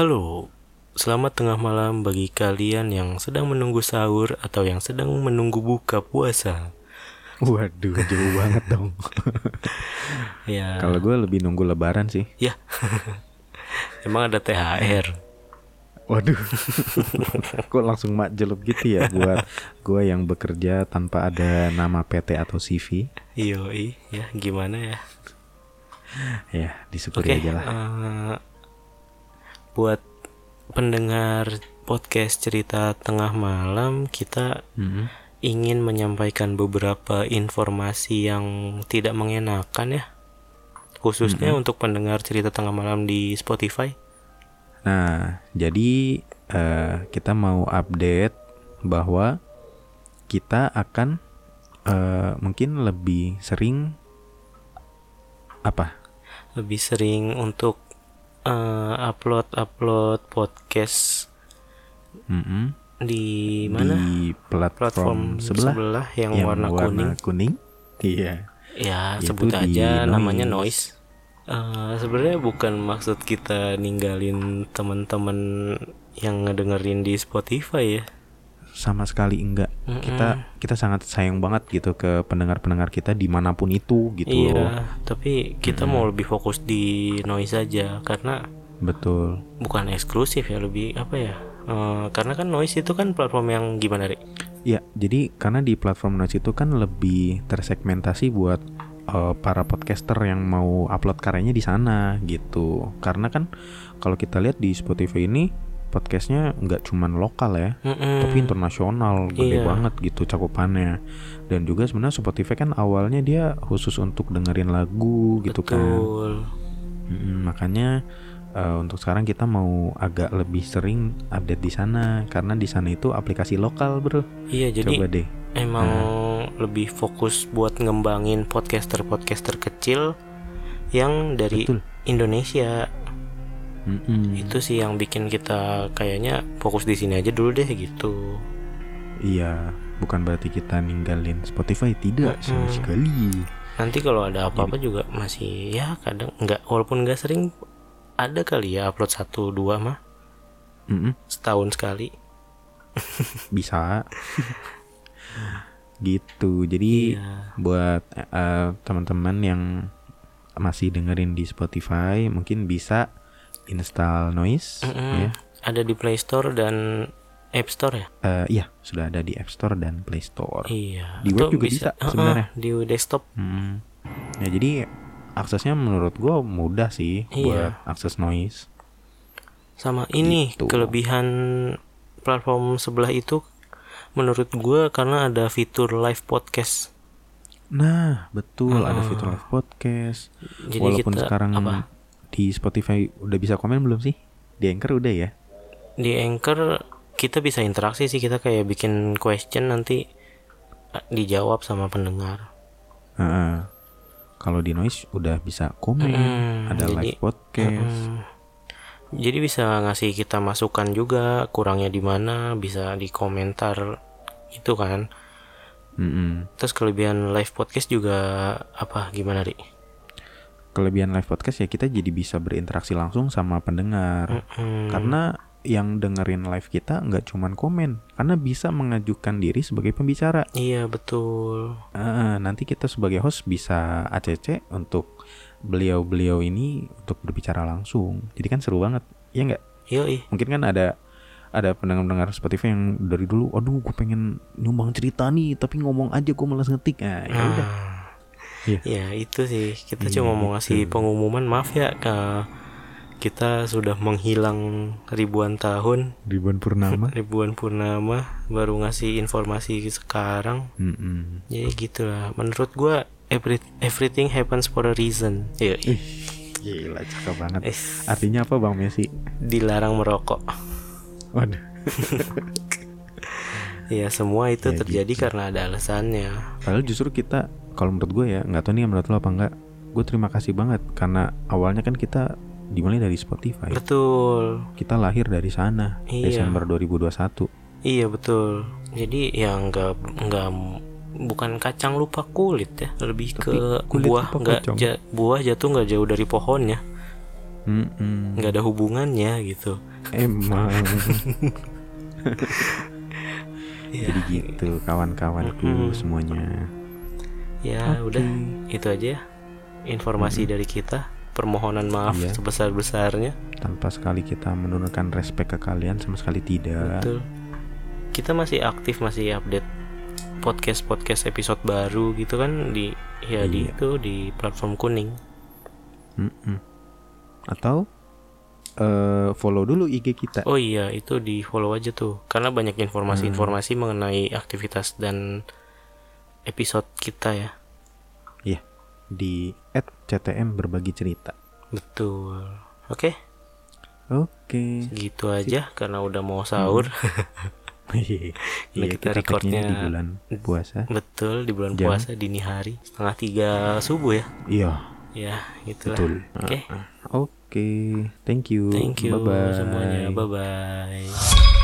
Halo, selamat tengah malam bagi kalian yang sedang menunggu sahur atau yang sedang menunggu buka puasa. Waduh, jauh banget dong. Ya, Kalau gue lebih nunggu lebaran sih. ya, emang ada THR. Waduh, kok langsung mak jelup gitu ya buat gue yang bekerja tanpa ada nama PT atau CV. Yoi, ya gimana ya? Ya, disyukuri Oke, aja lah. eh, buat pendengar podcast cerita tengah malam, kita Mm-mm. ingin menyampaikan beberapa informasi yang tidak mengenakan ya, khususnya untuk pendengar cerita tengah malam di Spotify. Nah, jadi eh, kita mau update bahwa kita akan eh, mungkin lebih sering apa? lebih sering untuk eh, upload upload podcast Mm-mm. di mana Di platform, platform sebelah, sebelah, yang, warna, kuning kuning. Iya. ya Yaitu sebut aja namanya Noise. noise Eh, sebenarnya bukan maksud kita ninggalin teman-teman yang ngedengerin di Spotify ya sama sekali enggak kita kita sangat sayang banget gitu ke pendengar-pendengar kita di mana pun itu gitu iya loh. tapi kita mau lebih fokus di noise aja karena betul. bukan eksklusif ya lebih apa ya Eh, karena kan noise itu kan platform yang gimana Rik? ya jadi karena di platform Noise itu kan lebih tersegmentasi buat eh, para podcaster yang mau upload karyanya di sana gitu. Karena kan kalau kita lihat di Spotify ini podcastnya nggak cuman lokal ya Mm-mm. tapi internasional gede Iya. banget gitu cakupannya dan juga sebenarnya Spotify kan awalnya dia khusus untuk dengerin lagu gitu kan Betul. Mm, makanya eh, untuk sekarang kita mau agak lebih sering update di sana karena di sana itu aplikasi lokal bro Iya jadi coba deh emang Nah. lebih fokus buat ngembangin podcaster-podcaster kecil yang dari betul Indonesia. Mm-mm. Itu sih yang bikin kita kayaknya fokus di sini aja dulu deh gitu. iya bukan berarti kita ninggalin Spotify tidak sama Mm-mm. sekali Nanti kalau ada apa-apa juga masih ya kadang nggak walaupun nggak sering ada kali ya upload satu dua mah Mm-mm. setahun sekali. bisa gitu jadi Iya. buat eh, teman-teman yang masih dengerin di Spotify mungkin bisa install noise Mm-mm. ya Ada di Play Store dan App Store ya? Eh, iya sudah ada di App Store dan Play Store Iya. Di web juga bisa Heeh, sebenarnya. di desktop. Hmm. ya jadi aksesnya menurut gua mudah sih Iya. buat akses noise Sama ini Gitu. kelebihan platform sebelah itu menurut gue karena ada fitur live podcast. nah betul ada Ah. fitur live podcast Jadi walaupun kita sekarang apa? Di Spotify udah bisa komen belum sih di Anchor udah ya Di Anchor kita bisa interaksi sih kita kayak bikin question nanti eh, dijawab sama pendengar. Heeh. Kalau di noise udah bisa komen, Mm, ada jadi- live podcast. Hmm. Jadi bisa ngasih kita masukan juga kurangnya di mana bisa di komentar itu kan. Mm-mm. Terus kelebihan live podcast juga apa gimana Ri? Kelebihan live podcast ya kita jadi bisa berinteraksi langsung sama pendengar. Hmm, Karena yang dengerin live kita nggak cuman komen, karena bisa mengajukan diri sebagai pembicara. Iya betul. Eh, nanti kita sebagai host bisa ACC untuk beliau-beliau ini untuk berbicara langsung. Jadi kan seru banget, ya nggak? Yoi. Mungkin kan ada ada pendengar-pendengar Spotify yang dari dulu, aduh gue pengen nyumbang cerita nih, tapi ngomong aja gue malas ngetik. Nah, ya udah. Ah, Iya. Ya itu sih kita Iya, cuma mau ngasih gitu. pengumuman maaf ya ke kita sudah menghilang ribuan tahun Ribuan Purnama. ribuan purnama baru ngasih informasi sekarang Mm-mm. ya gitulah menurut gua every, everything happens for a reason ya Ih, gila cakep banget. eh, Artinya apa Bang Messi? dilarang merokok Waduh. ya semua itu Ya, terjadi gitu. karena ada alasannya Padahal justru kita, kalau menurut gue ya, nggak tahu nih menurut lo apa enggak. Gue terima kasih banget karena awalnya kan kita dimulai dari Spotify. betul Kita lahir dari sana Iya. Desember 2021. iya betul jadi ya nggak nggak bukan kacang lupa kulit ya lebih Tapi ke kulit buah nggak ja- buah jatuh nggak jauh dari pohonnya nggak ada hubungannya gitu Emang. ya, Jadi gitu kawan-kawanku Mm-mm. semuanya. Ya Oke. udah itu aja ya informasi dari kita permohonan maaf Iya. sebesar besarnya Tanpa sekali kita menurunkan respect ke kalian sama sekali tidak. betul kita masih aktif masih update podcast podcast episode baru gitu kan di ya di Iya. itu di platform kuning Mm-mm. Atau eh follow dulu IG kita. oh iya itu di follow aja tuh karena banyak informasi-informasi Hmm. mengenai aktivitas dan episode kita ya Iya. Di @ctm berbagi cerita. betul oke Oke. gitu aja karena udah mau sahur Iya, Ini kita kita recordnya- di bulan puasa. betul di bulan Jam? puasa dini hari setengah tiga subuh ya Iya, ya itulah betul. oke Oke, thank you. thank you Bye-bye. semuanya bye bye